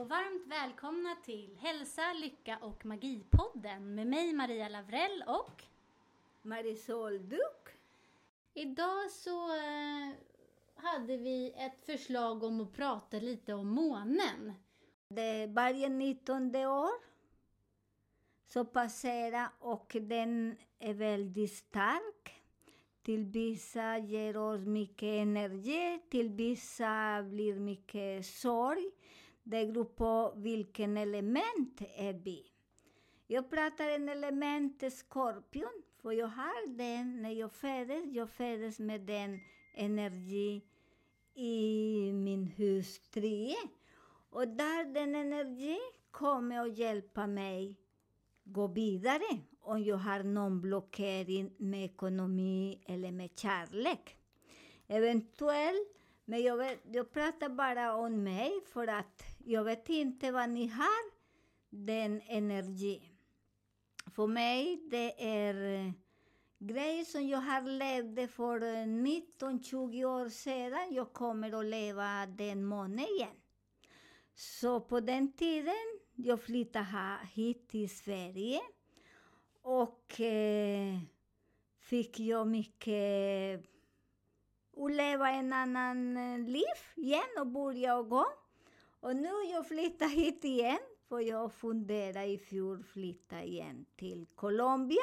Och varmt välkomna till Hälsa, Lycka och Magipodden med mig Maria Lavrell och Marisol Duck. idag så eh, hade vi ett förslag om att prata lite om månen. Det varje 19 år så passerar och den är väldigt stark. Till vissa ger oss mycket energi, till vissa blir mycket sorg. Det beror på vilken element är vi. Jag pratar en element skorpion, för jag har den när jag föddes. Jag föddes med den energi i min hus 3. Och där den energi kommer att hjälpa mig gå vidare om jag har någon blockering med ekonomi eller med kärlek. Eventuellt, men jag, vet, jag pratar bara om mig för att jag vet inte vad ni eh, har, den energi. För mig det är grejer som jag har levt för 19-20 år sedan. Jag kommer att leva den månaden igen. Så på den tiden jag flyttade hit till Sverige och eh, fick jag mycket att leva en annan liv igen och börja och gå. Och nu jag flyttar hit igen, för jag funderade i fjol flytta igen till Colombia.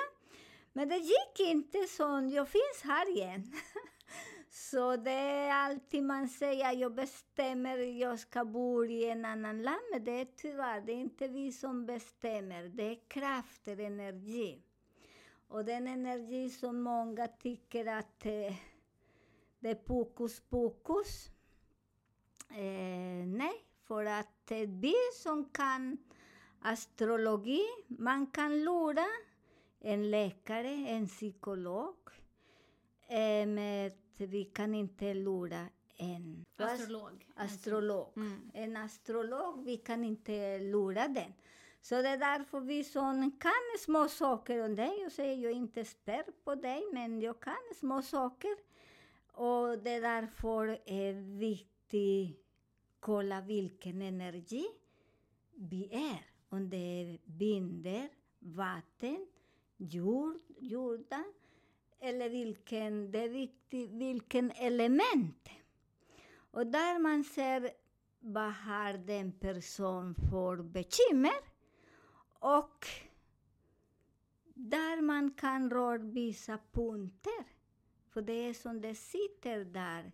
Men det gick inte, så jag finns här igen. Så det är alltid man säger, jag bestämmer, jag ska bo i en annan land, men det är tyvärr, det är inte vi som bestämmer, det är krafter, energi. Och den energi som många tycker att eh, det är pokus pokus. Eh, nej, för att eh, vi som kan astrologi, man kan lura en läkare, en psykolog, eh, men vi kan inte lura en Astrolog. astrolog. Mm. En astrolog, vi kan inte lura den. Så det är därför vi som kan små saker om dig, jag säger jag är inte expert på dig, men jag kan små saker. Och det är därför är viktigt kolla vilken energi vi är. Om det är vinder, vatten, jord, jorden eller vilken, det är viktigt vilken element. Och där man ser vad har den person för bekymmer och där man kan röra vissa punkter. För det är som det sitter där,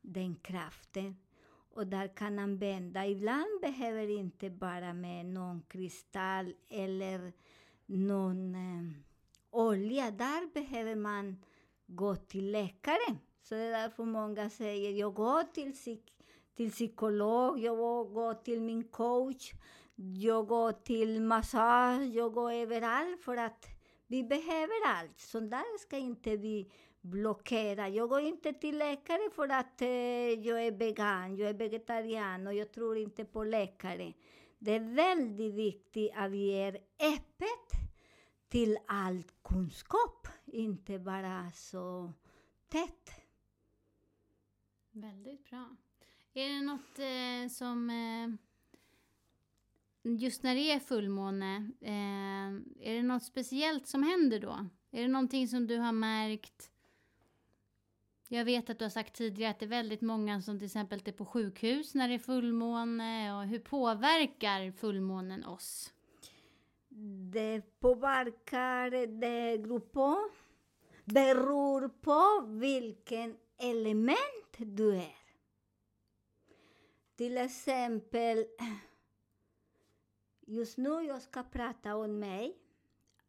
den kraften. Och där kan använda, ibland behöver inte bara med någon kristall eller någon eh, olja. Där behöver man gå till läkare. Så det är därför många säger, jag går till, psyk- till psykolog, jag går- går till min coach, jag går till massage, jag går överallt för att vi behöver allt. Så där ska inte vi blockera. Jag går inte till läkare för att jag är vegan, jag är vegetarian och jag tror inte på läkare. Det är väldigt viktigt att vi är öppet till all kunskap, inte bara så tätt. Väldigt bra. Är det något eh, som... Eh, just när det är fullmåne, eh, är det något speciellt som händer då? Är det någonting som du har märkt? Jag vet att du har sagt tidigare att det är väldigt många som till exempel är på sjukhus när det är fullmåne. Och hur påverkar fullmånen oss? Det påverkar, det beror på, beror på vilken element du är. Till exempel, just nu jag ska prata om mig.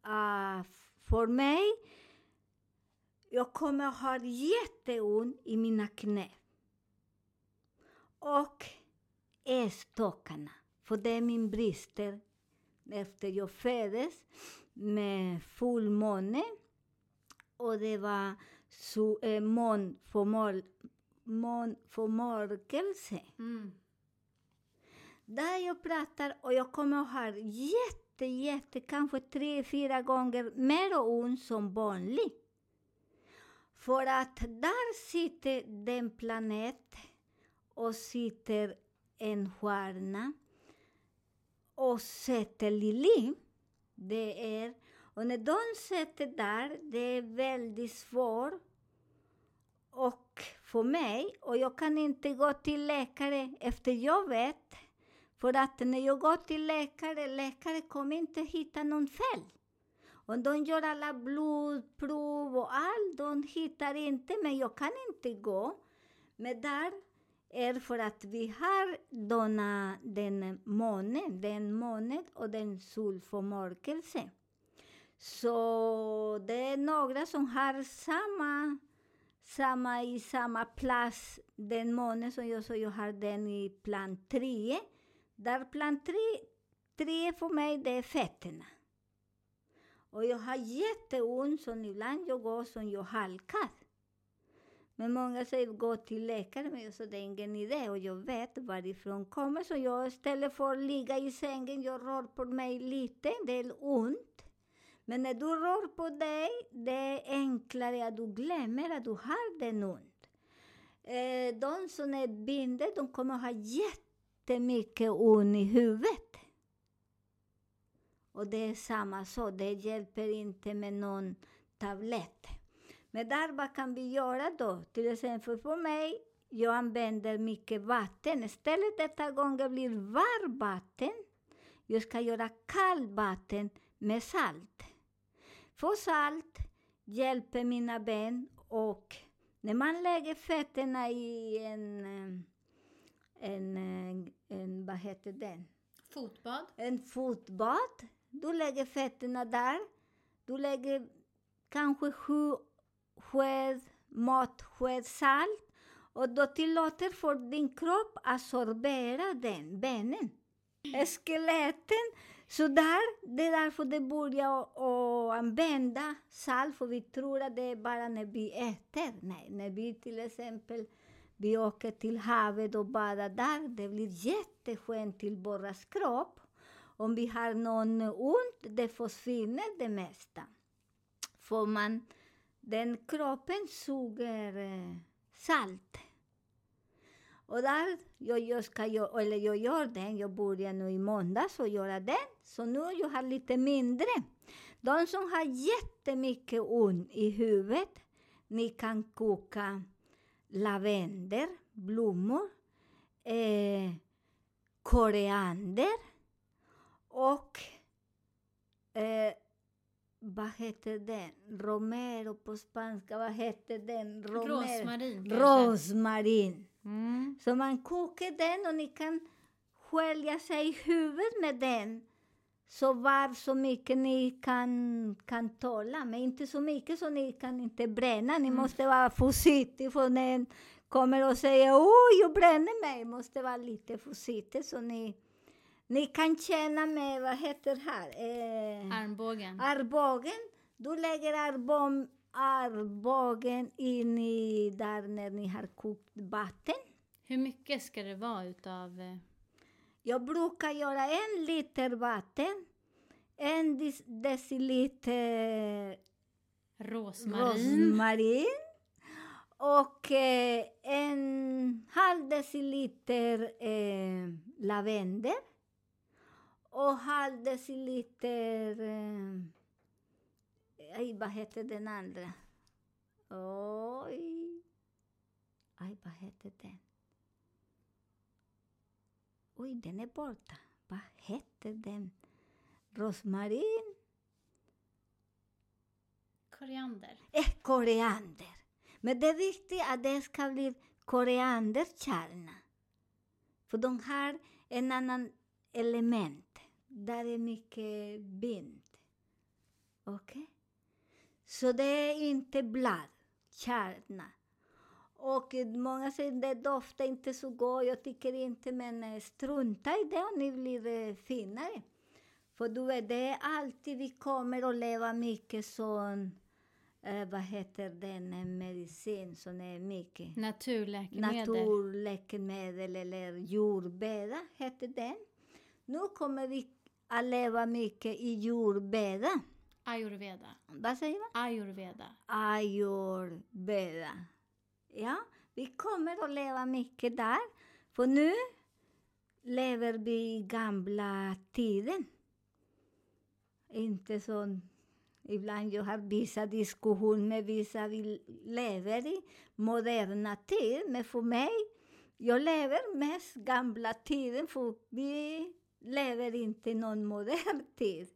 Uh, för mig, jag kommer ha jätteont i mina knä. Och ätstockarna. För det är min brister efter jag föddes med fullmåne. Och det var så, eh, månförmör, månförmörkelse. Mm. Där jag pratar och jag kommer att ha jätte, jätte, kanske tre, fyra gånger mer ont som vanligt. För att där sitter den planet och sitter en stjärna och sätter Lili. Det är, och när de sätter där, det är väldigt svårt och för mig, och jag kan inte gå till läkare efter jag vet för att när jag går till läkare, läkare kommer inte hitta någon fel. Om de gör alla blodprov och allt, de hittar inte, men jag kan inte gå. Men där är för att vi har dona, den månen, den månen och den solförmörkelse. Så det är några som har samma, samma i samma plats, den månen som jag, så jag har den i plan 3. Där plan 3, 3 för mig, det är fötterna. Och jag har jätteont, så ibland jag går som jag halkar. Men många säger gå till läkare, men jag sa det är ingen idé och jag vet varifrån det kommer. Så jag istället för att ligga i sängen, jag rör på mig lite, det är ont. Men när du rör på dig, det är enklare att du glömmer att du har den ont. Eh, de som är bindor, de kommer ha jättemycket ont i huvudet. Och det är samma sak, det hjälper inte med någon tablett. Men där, vad kan vi göra då? Till exempel för mig, jag använder mycket vatten. Istället detta gången blir varmt vatten. Jag ska göra kallt vatten med salt. För salt hjälper mina ben och när man lägger fötterna i en, eh, en, en, en vad heter den? Fotbad. en fotbad. Du lägger fetterna där. Du lägger kanske sju sked, matsked salt. Och då tillåter för din kropp absorbera den, benen. Skeletten. Så där, det är därför det börjar att använda salt, för vi tror att det är bara när vi äter. Nej, när vi till exempel vi åker till havet och badar där, det blir jätteskönt till vår kropp. Om vi har någon ont, det försvinner det mesta. För man, den kroppen suger eh, salt. Och där, jag, jag, ska, eller jag gör den, jag börjar nu i måndags och göra den. Så nu jag har lite mindre. De som har jättemycket ont i huvudet, ni kan koka lavendel, blommor, eh, koriander och eh, vad heter den? Romero på spanska, vad heter den? Romero. Rosmarin. Rosmarin. Mm. Så man kokar den och ni kan skölja sig i huvudet med den. Så var så mycket ni kan, kan tåla, men inte så mycket så ni kan inte bränna. Ni måste vara försiktiga för den kommer och säger oj, jag bränner mig. måste vara lite försiktiga så ni, ni kan känna med, vad heter här? Eh, Armbågen. Armbågen, du lägger armbågen, armbågen in i där när ni har kokt vatten. Hur mycket ska det vara utav... eh, Jag brukar göra en liter vatten, en dec- deciliter Rosmarin. rosmarin och eh, en halv deciliter eh, lavendel och halv deciliter... Eh, aj, vad heter den andra? Oj. Aj, vad heter den? Oj, den är borta. Vad heter den? Rosmarin? Koriander. Eh, koriander. Men det är viktigt att det ska bli korianderkärna. För de har en annan element. Där är mycket bind. Okej? Så det är inte blad, kärna. Och många säger det doftar inte så gott, jag tycker inte, men eh, strunta i det och ni blir eh, finare. För du vet, det är alltid vi kommer att leva mycket sån, eh, vad heter den, eh, medicin som är mycket Naturläkemedel. naturläkemedel eller jordbädda heter den. Nu kommer vi att leva mycket i jordbädda. Ayurveda. Vad säger man? Ayurveda. Ayurveda. Ja, vi kommer att leva mycket där. För nu lever vi i gamla tiden. Inte så... Ibland jag har vissa diskussioner med vissa, vi lever i moderna tid, men för mig, jag lever mest gamla tiden, för vi lever inte i någon modern tid.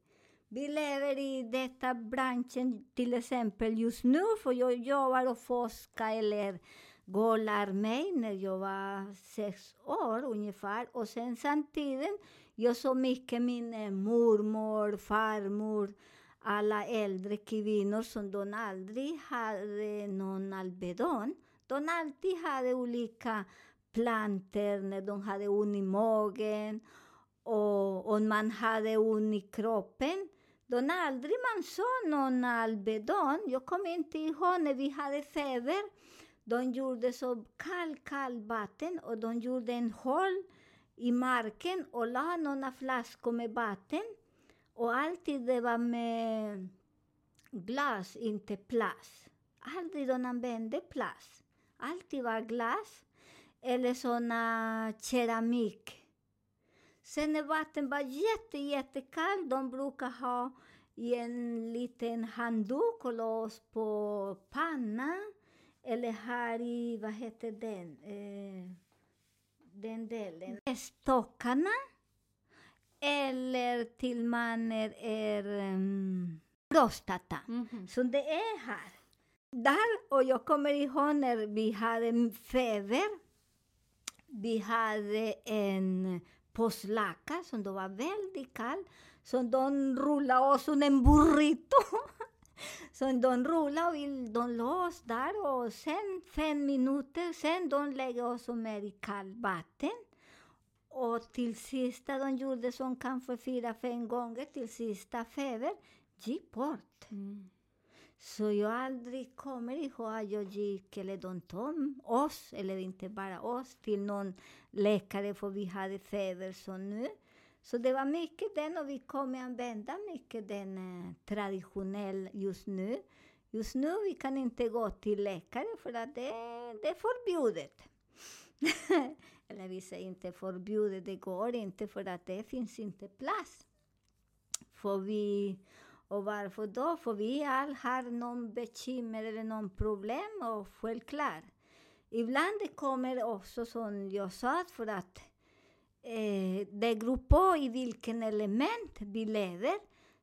Vi lever i detta branschen till exempel just nu, för jag jobbar och forskar eller går och lär mig när jag var sex år ungefär. Och sen samtidigt, jag såg mycket min eh, mormor, farmor, alla äldre kvinnor som de aldrig hade någon Alvedon. De alltid hade olika planter när de hade ont i magen och, om man hade ont i kroppen. då aldrig man såg någon Alvedon. Jag kommer inte ihåg när vi hade feber. De gjorde så kallt, kallt vatten och de gjorde en hål i marken och la några flaskor med vatten. Och alltid det var med glas, inte plast. Aldrig de använde plast. Alltid var glas eller såna keramik. Sen när vatten var jätte, jättekallt, de brukar ha i en liten handduk och lås på pannan. Eller här i, vad heter den, eh, den delen, stockarna. Eller till man är, är um, prostata. Mhm. Så det är här. Där, och jag kommer ihåg när vi hade feber. Vi hade en påslaka som då var väldigt kall. Som de rullade oss som en burrito. som de rullade och de la oss där och sen fem minuter sen de lägger oss mer i kallt vatten. Och till sista de gjorde som kanske fyra, fem gånger till sista feber gick bort. Mm. Så jag aldrig kommer ihåg att jag gick, eller de tog oss, eller inte bara oss, till någon läkare för vi hade feber som nu. Så det var mycket den och vi kommer använda mycket den eh, traditionell just nu. Just nu vi kan inte gå till läkare för att det, det är förbjudet. eller vi säger inte förbjudet, det går inte för att det finns inte plats. För vi och varför då? För vi alla har någon bekymmer eller någon problem och självklart. Ibland det kommer också som jag sa för att eh, det beror på i vilken element vi lever.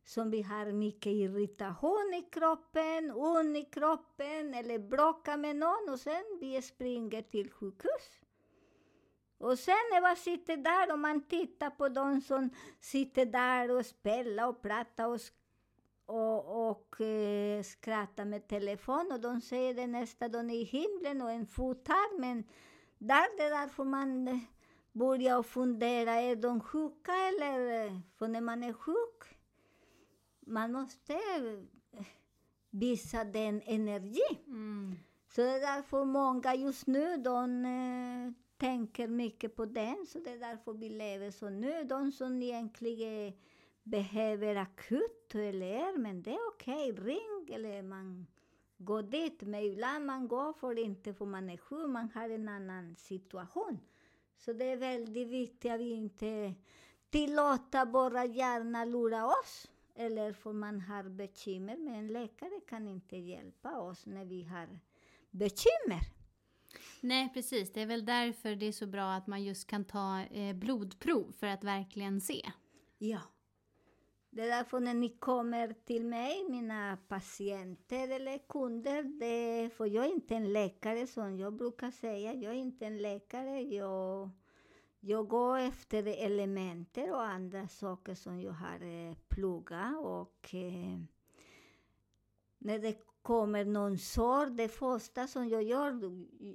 Som vi har mycket irritation i kroppen, ont i kroppen eller bråkar med någon och sen vi springer till sjukhus. Och sen när man sitter där och man tittar på de som sitter där och spelar och pratar och och, och eh, skratta med telefon och de säger det nästa är i himlen och en fot här. Men där det är därför man eh, börjar fundera, är de sjuka eller? eh, För när man är sjuk, man måste eh, visa den energi. Mm. Så det är därför många just nu, de eh, tänker mycket på den. Så det är därför vi lever så nu. De som egentligen behöver akut eller men det är okej, ring eller man går dit. Men ibland man går för inte för man är sjuk, man har en annan situation. Så det är väldigt viktigt att vi inte tillåter våra hjärna lura oss. Eller för man har bekymmer, men en läkare kan inte hjälpa oss när vi har bekymmer. Nej, precis. Det är väl därför det är så bra att man just kan ta eh, blodprov för att verkligen se. Ja. Det är därför när ni kommer till mig, mina patienter eller kunder, det, för jag är inte en läkare som jag brukar säga. Jag är inte en läkare. Jag, jag går efter elementer och andra saker som jag har eh, pluggat och eh, när det kommer någon sorg, det första som jag gör,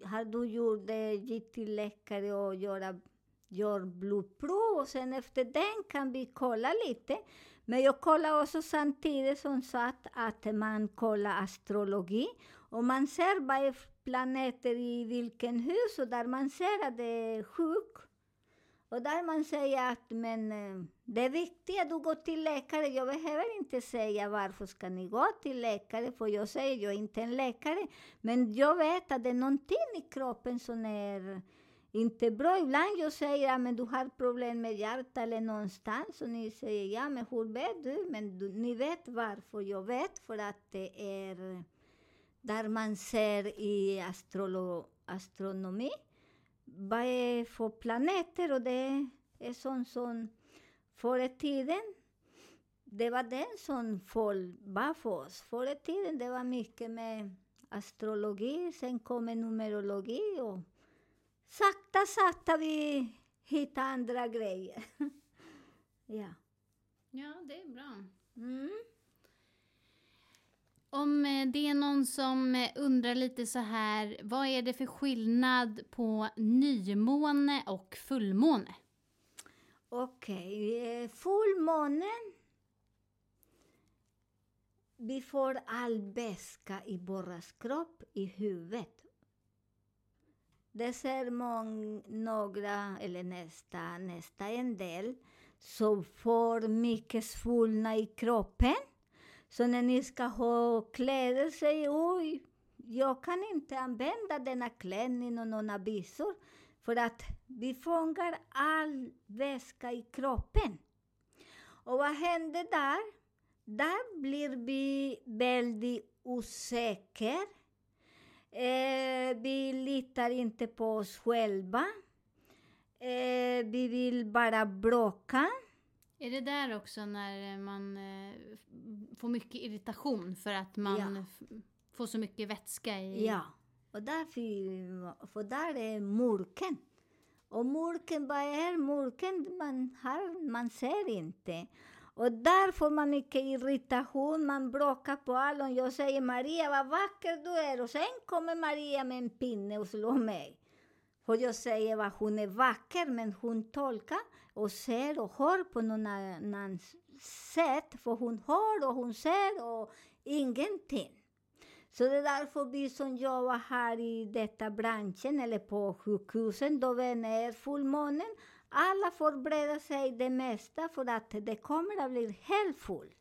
har du gjort det, gick till läkare och göra, gör blodprov och sen efter den kan vi kolla lite. Men jag kollade också samtidigt som sagt att man kollar astrologi och man ser bara planeter i vilken hus och där man ser att det är sjuk. Och där man säger att men, det är viktigt att du går till läkare. Jag behöver inte säga varför ska ni gå till läkare, för jag säger jag är inte en läkare. Men jag vet att det är någonting i kroppen som är inte bra. Ibland jag säger att men du har problem med hjärtat eller någonstans och ni säger ja, men hur vet du? Men du, ni vet varför jag vet, för att det är där man ser i astrolo, astronomi vad är för planeter och det är sånt som förr i tiden det var den som folk var för oss. Förr i tiden det var mycket med astrologi, sen kommer numerologi och sakta, sakta vi hittar andra grejer. ja. Ja, det är bra. Mm. Om eh, det är någon som eh, undrar lite så här, vad är det för skillnad på nymåne och fullmåne? Okej, eh, fullmånen. Vi får all väska i våras kropp, i huvudet. Det ser mång, några, eller nästa, nästa en del, som får mycket svullna i kroppen. Så när ni ska ha kläder säger oj, jag kan inte använda denna klänning och några byxor. För att vi fångar all väska i kroppen. Och vad händer där? Där blir vi väldigt osäkra. Eh, vi litar inte på oss själva. Eh, vi vill bara bråka. Är det där också när man eh, får mycket irritation för att man Ja. får så mycket vätska i... Ja, och därför, för där är mörken. Och mörken, vad är mörken? Man, har, man ser inte. Och där får man mycket irritation, man bråkar på alla. Jag säger Maria, vad vacker du är. Och sen kommer Maria med en pinne och slår mig. För jag säger att hon är vacker, men hon tolkar och ser och hör på någon annan sätt. För hon hör och hon ser och ingenting. Så det är därför vi som jobbar här i detta branschen eller på sjukhusen, då vi är fullmånen, alla förbereder sig det mesta för att det kommer att bli helt fullt.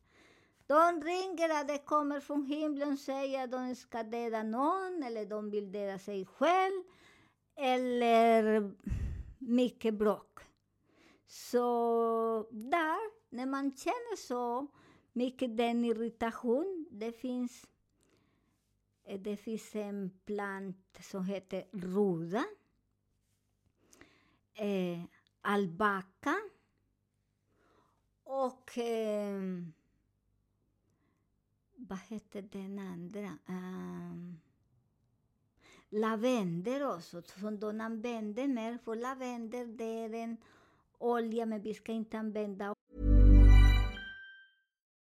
De ringer att det kommer från himlen och säger att de ska döda någon eller de vill döda sig själv eller mycket bråk. Så där, när man känner så mycket den irritation, det finns Det finns en plant som heter ruda, eh, albaca och vad heter den andra? Um, lavendel också, som de använder mer, för lavendel det är en olja, men vi ska inte använda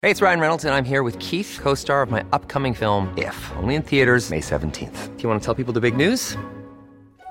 Hey, it's Ryan Reynolds, and I'm here with Keith, co star of my upcoming film, If, only in theaters, May 17th. Do you want to tell people the big news?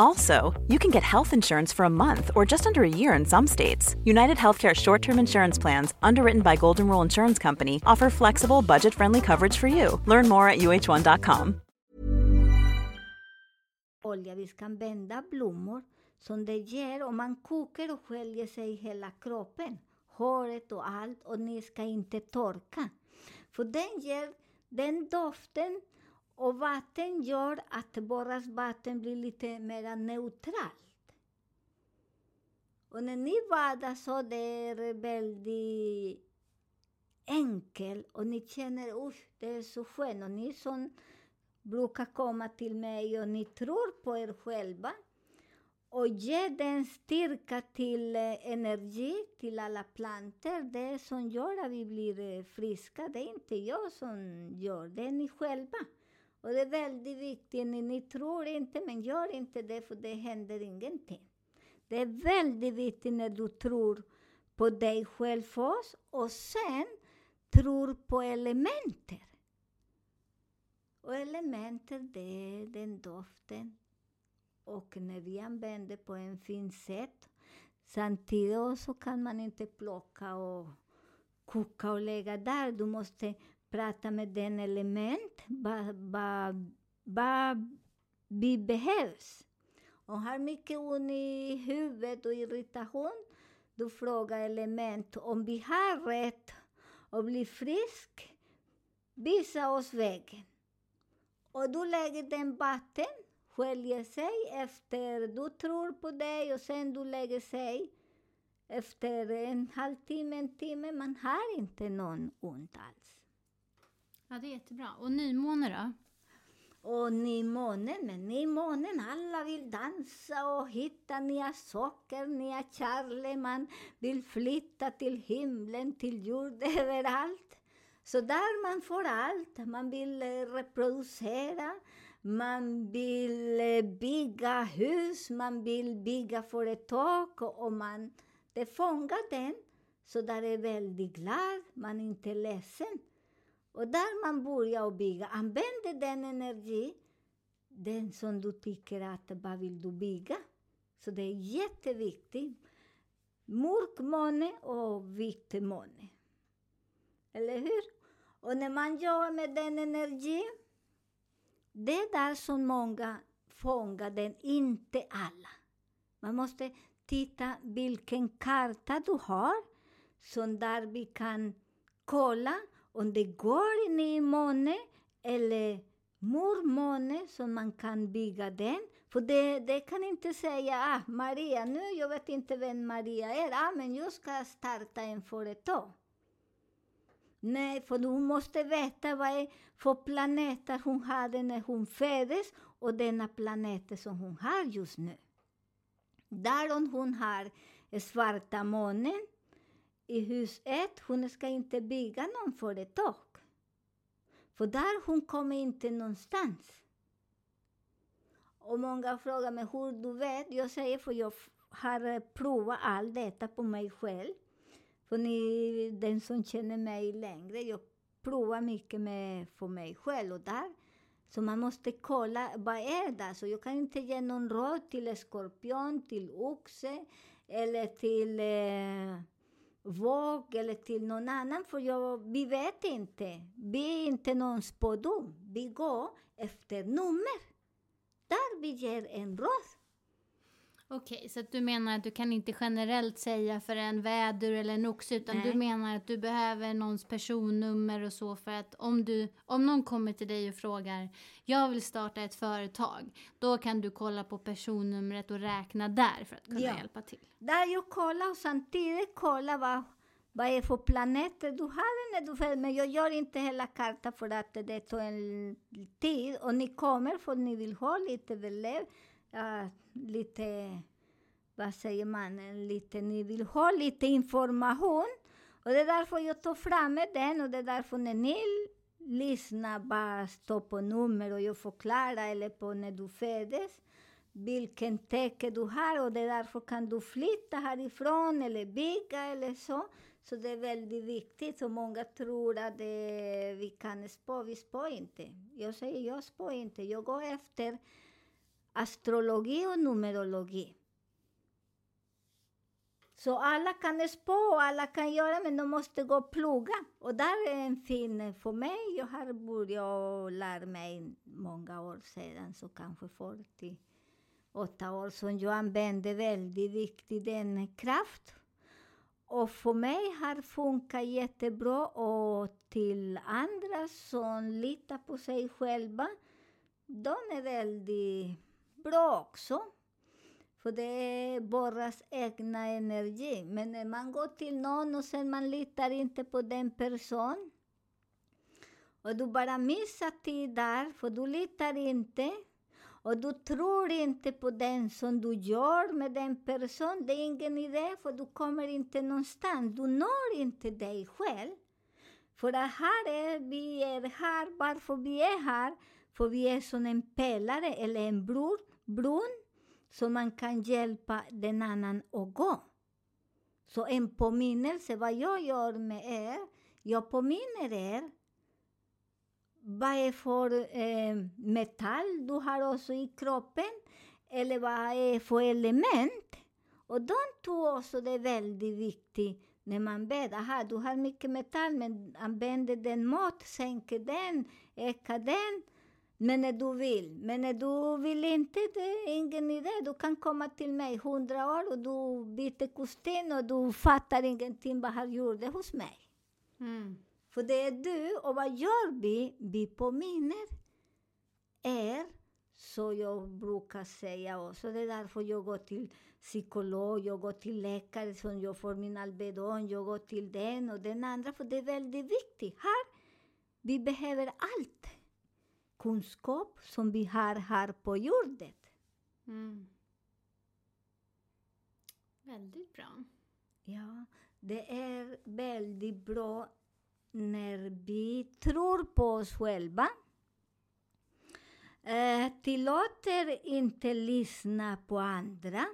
Also, you can get health insurance for a month or just under a year in some states. United Healthcare short term insurance plans, underwritten by Golden Rule Insurance Company, offer flexible, budget friendly coverage for you. Learn more at uh1.com. olja. Blommor som det ger och man kokar och sköljer sig hela kroppen. Håret och allt och ni ska inte torka. För den ger den doften och vatten gör att borras vatten blir lite mer neutralt. Och när ni badar så det är väldigt enkelt och ni känner usch, det är så skönt. Och ni som brukar komma till mig och ni tror på er själva och ge den styrka till eh, energi till alla planter. Det som gör att vi blir eh, friska, det är inte jag som gör, det är ni själva. Och det är väldigt viktigt, ni, ni tror inte, men gör inte det för det händer ingenting. Det är väldigt viktigt när du tror på dig själv först och sen tror på elementer. Och elementer, det är den doften. Och när vi använder på en fin sätt, samtidigt så kan man inte plocka och koka och lägga där. Du måste prata med den element, vad va, va vi behövs. Om har mycket ont i huvudet och irritation, du frågar element om vi har rätt att bli frisk, visa oss vägen. Och du lägger den vatten, sköljer sig efter du tror på dig och sen du lägger sig efter en halvtimme, en timme. Man har inte någon ont alls. Ja, det är jättebra. Och nymåne då? Och nymånen, men nymånen, alla vill dansa och hitta nya saker, nya kärlek. Man vill flytta till himlen, till jord, överallt. Så där man får allt. Man vill eh, reproducera, man vill eh, bygga hus, man vill bygga företag och man, det fångar den. Så där är väldigt glad, man är inte ledsen. Och där man börjar att bygga, använder den energi, den som du tycker att vad vill du bygga. Så det är jätteviktigt. Mörk måne och vit måne. Eller hur? Och när man jobbar med den energin, det är där som många fångar den, inte alla. Man måste titta vilken karta du har, så där vi kan kolla om det går in i måne eller mormåne så man kan bygga den. För det, det kan inte säga ah, Maria, nu jag vet inte vem Maria är, ah, men jag ska starta en företag. Nej, för hon måste veta vad är för planeter hon hade när hon föddes och denna planet som hon har just nu. Där hon har svarta månen i hus 1, hon ska inte bygga någon företag. För där hon kommer inte någonstans. Och många frågar mig hur du vet. Jag säger för jag har provat allt detta på mig själv. För ni, den som känner mig längre, jag provar mycket med för mig själv. Och där, så man måste kolla, vad är det? Så jag kan inte ge någon råd till skorpion, till oxe eller till eh, våg eller till någon annan, för jag, vi vet inte. Vi är inte någon spådom. Vi går efter nummer. Där vi ger en röst. Okej, så att du menar att du kan inte generellt säga för en vädur eller en oxe, utan Nej. du menar att du behöver någons personnummer och så för att om, du, om någon kommer till dig och frågar jag vill starta ett företag, då kan du kolla på personnumret och räkna där för att kunna Ja. hjälpa till. Där jag kollar och samtidigt kollar vad, vad är för planeter du har när du föds. Men jag gör inte hela kartan för att det tar en tid. Och ni kommer för ni vill ha lite belev, ja, lite, vad säger man, lite, ni vill ha lite information. Och det är därför jag tar fram den och det är därför när ni lyssnar bara står på nummer och jag förklarar eller på när du föddes vilken täcke du har och det är därför kan du flytta härifrån eller bygga eller så. Så det är väldigt viktigt och många tror att det, vi kan spå, vi spår inte. Jag säger jag spår inte, jag går efter astrologi och numerologi. Så alla kan spå och alla kan göra, men de måste gå och plugga. Och där är en fin eh, för mig. Jag har börjat lära mig många år sedan, så kanske 48 år, som jag använder väldigt viktigt den kraft. Och för mig har funkat jättebra och till andra som litar på sig själva, de är väldigt bra också. För det är borras egna energi. Men när man går till någon och sen man litar inte på den personen. och du bara missar tid där, för du litar inte och du tror inte på den som du gör med den personen. Det är ingen idé, för du kommer inte någonstans. Du når inte dig själv. För att här är vi är här, varför vi är här? För vi är som en pelare eller en bror, bron så man kan hjälpa den annan att gå. Så en påminnelse, vad jag gör med er, jag påminner er vad är för eh, metall du har också i kroppen, eller vad är för element. Och de två också det är väldigt viktigt när man ber. Aha, du har mycket metall, men använder den mat, sänker den, ökar den. Men när du vill. Men när du vill inte, det är ingen idé. Du kan komma till mig hundra år och du byter kostym och du fattar ingenting vad han gjorde hos mig. Mm. För det är du, och vad gör vi? Vi påminner er, så jag brukar säga också. Det är därför jag går till psykolog, jag går till läkare som jag får min Alvedon, jag går till den och den andra, för det är väldigt viktigt. Här, vi behöver allt kunskap som vi har här på jorden. Mm. Väldigt bra. Ja, det är väldigt bra när vi tror på oss själva. Eh, tillåter inte lyssna på andra.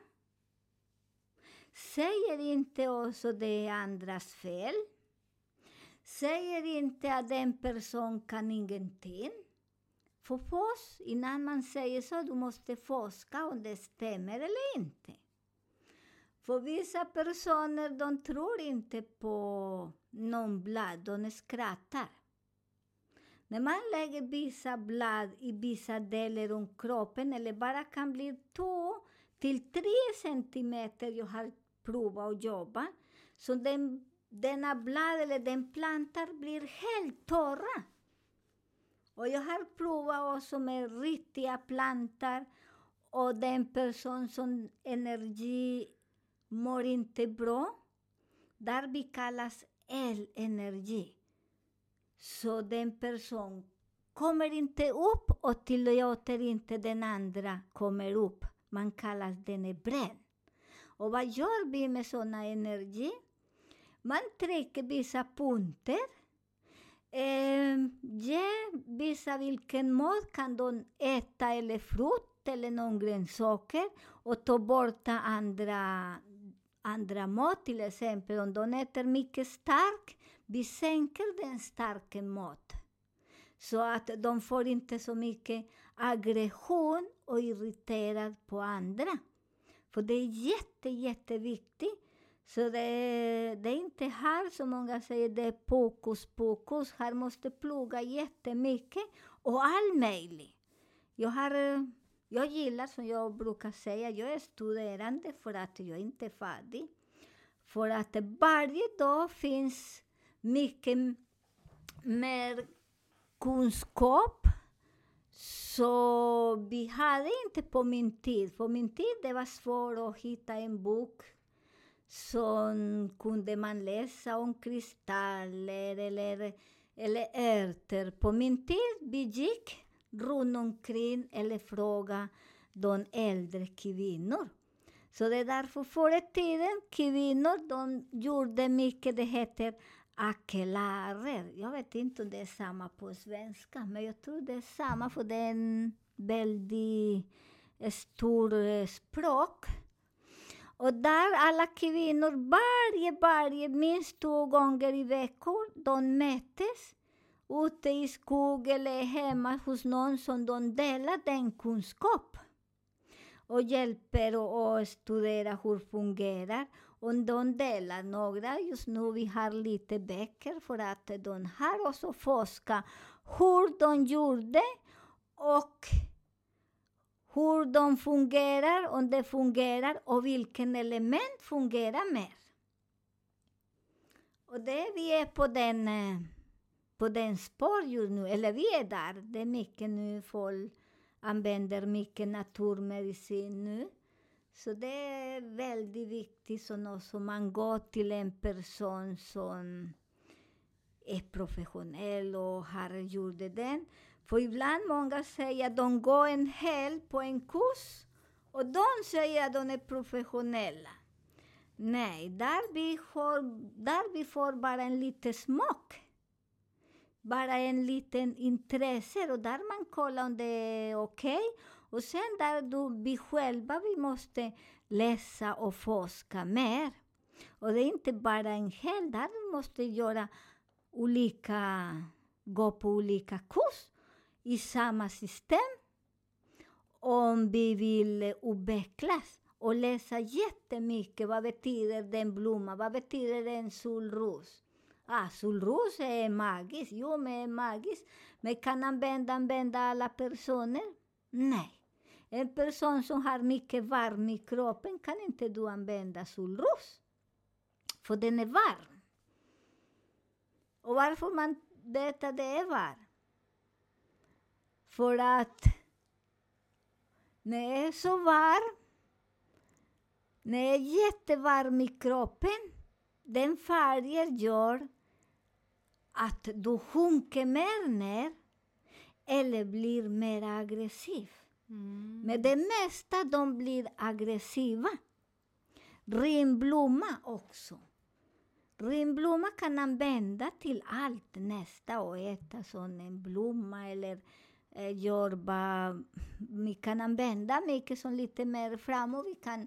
Säger inte också det är andras fel. Säger inte att en person kan ingenting. För först, innan man säger så, du måste forska om det stämmer eller inte. För vissa personer, de tror inte på någon blad, de skrattar. När man lägger vissa blad i vissa delar om kroppen, eller bara kan bli två till tre centimeter, jag har provat att jobba, så den, denna blad eller den plantan blir helt torra. Och jag har provat också med riktiga plantor och den person som energi mår inte bra. Där vi kallas elenergi. Så den person kommer inte upp och tillåter inte den andra kommer upp. Man kallar den är bränd. Och vad gör vi med sådana energi? Man trycker vissa punkter. Eh, ge Visa vilken mat kan de äta eller frukt eller någon grönsaker och ta bort andra andra mat, till exempel om de äter mycket stark, vi sänker den starka maten. Så att de får inte så mycket aggression och irriterad på andra. För det är jätte, jätteviktigt. Så det, det är inte här som många säger, det är pokus pokus. Här måste plugga jättemycket och all möjligt. Jag har jag gillar, som jag brukar säga, jag är studerande för att jag inte är färdig. För att varje dag finns mycket mer kunskap. Så vi hade inte på min tid. På min tid det var svårt att hitta en bok som kunde man läsa om kristaller eller, eller ärtor. På min tid vi gick runt omkring eller frågade de äldre kvinnor. Så det är därför förr i tiden, kvinnor, de gjorde mycket, det heter akelarer. Jag vet inte om det är samma på svenska, men jag tror det är samma, för det är en väldigt stor språk. Och där alla kvinnor varje, varje, minst två gånger i veckan, de möttes ute i skogen eller hemma hos någon som de delar den kunskap och hjälper och, och studera hur det fungerar. Och de delar några, just nu vi har lite böcker för att de har också forskat hur de gjorde och hur de fungerar, om de fungerar och vilken element fungerar mer. Och det vi är på den eh, på den spår just nu, eller vi är där. Det är mycket nu, folk använder mycket naturmedicin nu. Så det är väldigt viktigt så också man går till en person som är professionell och har gjort den. För ibland många säger att de går en hel på en kurs och de säger att de är professionella. Nej, där vi får, där vi får bara en liten smak. Bara en liten intresse och där man kollar om det är okej. Och sen där du, vi själva vi måste läsa och forska mer. Och det är inte bara en hel, där vi måste göra olika, gå på olika kurser i samma system om vi vill utvecklas och läsa jättemycket. Vad betyder den blomma? Vad betyder en solros? Ah, solros är magiskt. Jo, men är magiskt. Men kan använda, använda alla personer? Nej. En person som har mycket varm i kroppen kan inte du använda solros. För den är varm. Och varför man vet att det är varm? För att när det är så varm, när det är jättevarm i kroppen, den färgen gör att du sjunker mer ner eller blir mer aggressiv. Mm. Men det mesta de blir aggressiva. Rimblomma också. Rimblomma kan använda till allt nästa och äta som en blomma eller eh, jordba. Vi kan använda mycket som lite mer framåt. Vi kan,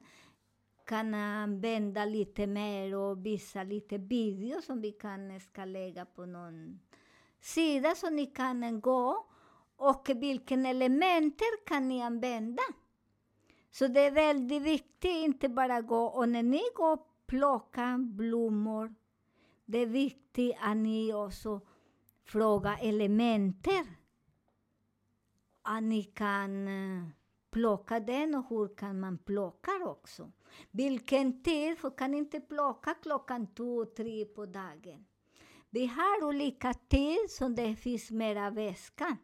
kan använda lite mer och visa lite video som vi kan eh, ska lägga på någon sida så ni kan eh, gå och vilken elementer kan ni använda. Så det är väldigt viktigt, inte bara gå och när ni går och plockar blommor, det är viktigt att ni också frågar elementer. Att ni kan eh, plocka den och hur kan man plocka också. Vilken tid, för kan inte plocka klockan två, tre på dagen. Vi har olika tid som det finns mera väska.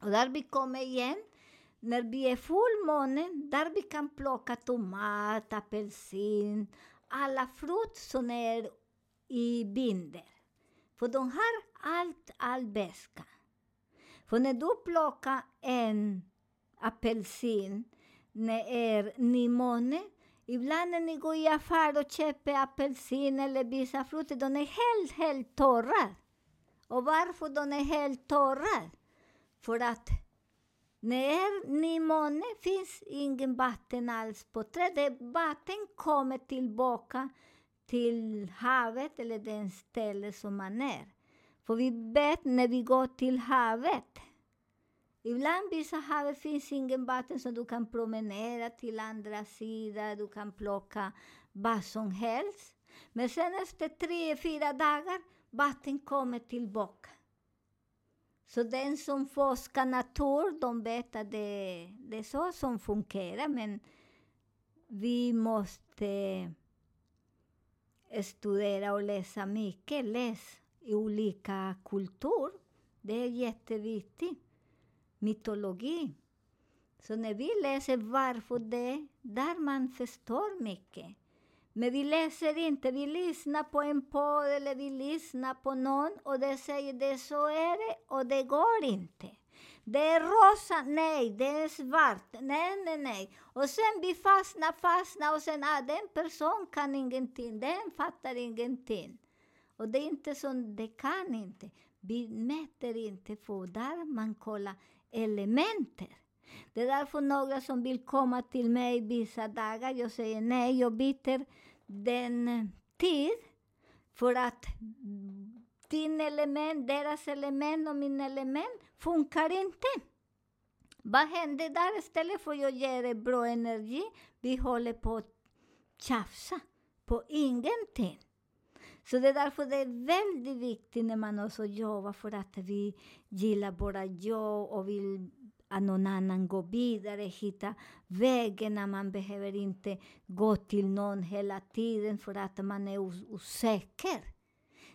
Och där vi kommer igen, när vi är fullmåne, där vi kan plocka tomat, apelsin, alla frukt som är i binder. För de har allt, all väska. För när du plockar en apelsin när det är ibland när ni går i affär och köper apelsin eller vissa frukter, de är helt, helt torra. Och varför de är helt torra? För att när det är nymåne finns ingen vatten alls på trädet. Vatten kommer tillbaka till havet eller den ställe som man är. För vi vet när vi går till havet, ibland vissa havet finns ingen vatten så du kan promenera till andra sidan, du kan plocka vad som helst. Men sen efter tre, fyra dagar, vatten kommer tillbaka. Så den som forskar natur, de vet att det, det är så som fungerar, men vi måste studera och läsa mycket. Läs olika kultur. Det är jätteviktigt. Mytologi. Så när vi läser varför det, där man förstår mycket. Men vi läser inte, vi lyssnar på en podd eller vi lyssnar på någon och det säger det så är det och det går inte. Det är rosa, nej, det är svart, nej, nej, nej. Och sen vi fastnar, fastnar och sen, ah, den person kan ingenting, den fattar ingenting. Och det är inte så, det kan inte. Vi mäter inte för där man kollar elementer. Det är därför några som vill komma till mig vissa dagar, jag säger nej, jag byter den eh, tid för att din element, deras element och min element funkar inte. Vad händer där? Istället för att ge dig bra energi, vi håller på att tjafsa på ingenting. Så det är därför det är väldigt viktigt när man också jobbar för att vi gillar våra jobb och vill att någon annan går vidare, hitta vägen. Man behöver inte gå till någon hela tiden för att man är os osäker.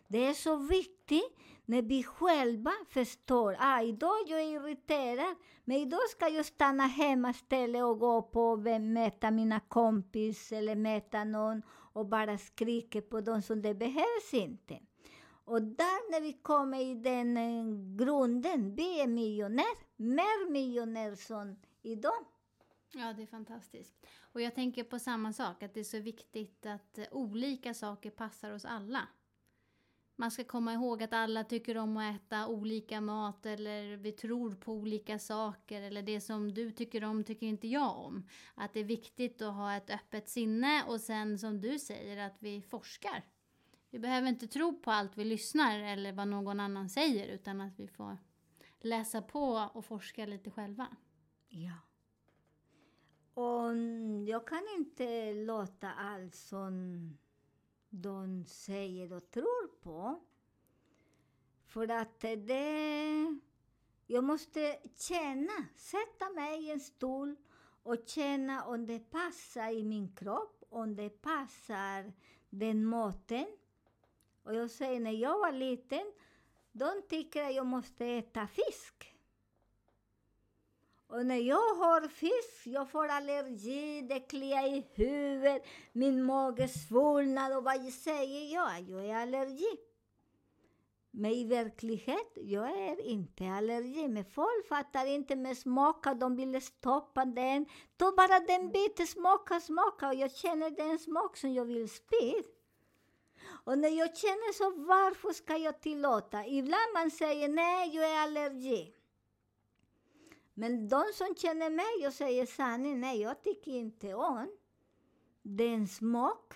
Det är så viktigt När vi själva förstår, ah, idag jag är irriterad, men idag ska jag stanna hemma istället och gå på och möta mina kompis eller möta någon och bara skriker på dem som det behövs inte. Och där när vi kommer i den eh, grunden, vi är miljonär, mer miljonär som idag. Ja, det är fantastiskt. Och jag tänker på samma sak, att det är så viktigt att eh, olika saker passar oss alla. Man ska komma ihåg att alla tycker om att äta olika mat eller vi tror på olika saker eller det som du tycker om tycker inte jag om. Att det är viktigt att ha ett öppet sinne och sen som du säger att vi forskar. Vi behöver inte tro på allt vi lyssnar eller vad någon annan säger utan att vi får läsa på och forska lite själva. Ja. Och mm, jag kan inte låta allt som de säger och tror på. För att det... Jag måste känna, sätta mig i en stol och känna om det passar i min kropp, om det passar den maten. Och jag säger, när jag var liten, de tycker att jag måste äta fisk. Och när jag har fisk, jag får allergi, det kliar i huvudet, min mage svullnar och vad säger jag? Jag är allergi. Men i verklighet, jag är inte allergi. Men folk fattar inte med smaka, de vill stoppa den. Ta bara den biten smaka, smaka och jag känner den smak som jag vill spy. Och när jag känner så, varför ska jag tillåta? Ibland man säger nej, jag är allergi. Men de som känner mig och säger sanningen, nej, jag tycker inte om den smak.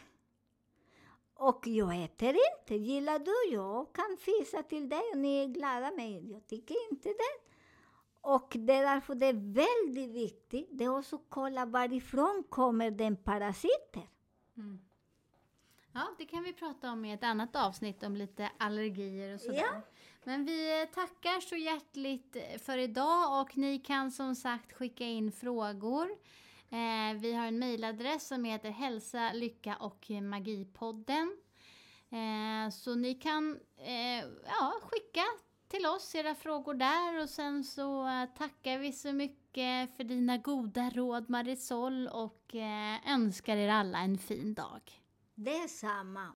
Och jag äter inte. Gillar du? Jag kan fisa till dig och ni är glada, men jag tycker inte det. Och det är därför det är väldigt viktigt det är också att kolla varifrån kommer den parasiter. Ja, det kan vi prata om i ett annat avsnitt om lite allergier och sådär. Ja. Men vi eh, tackar så hjärtligt eh, för idag och ni kan som sagt skicka in frågor. Eh, vi har en mejladress som heter hälsa, lycka och magipodden. Eh, så ni kan eh, ja, skicka till oss era frågor där och sen så eh, tackar vi så mycket för dina goda råd Marisol och önskar er alla en fin dag. Detsamma!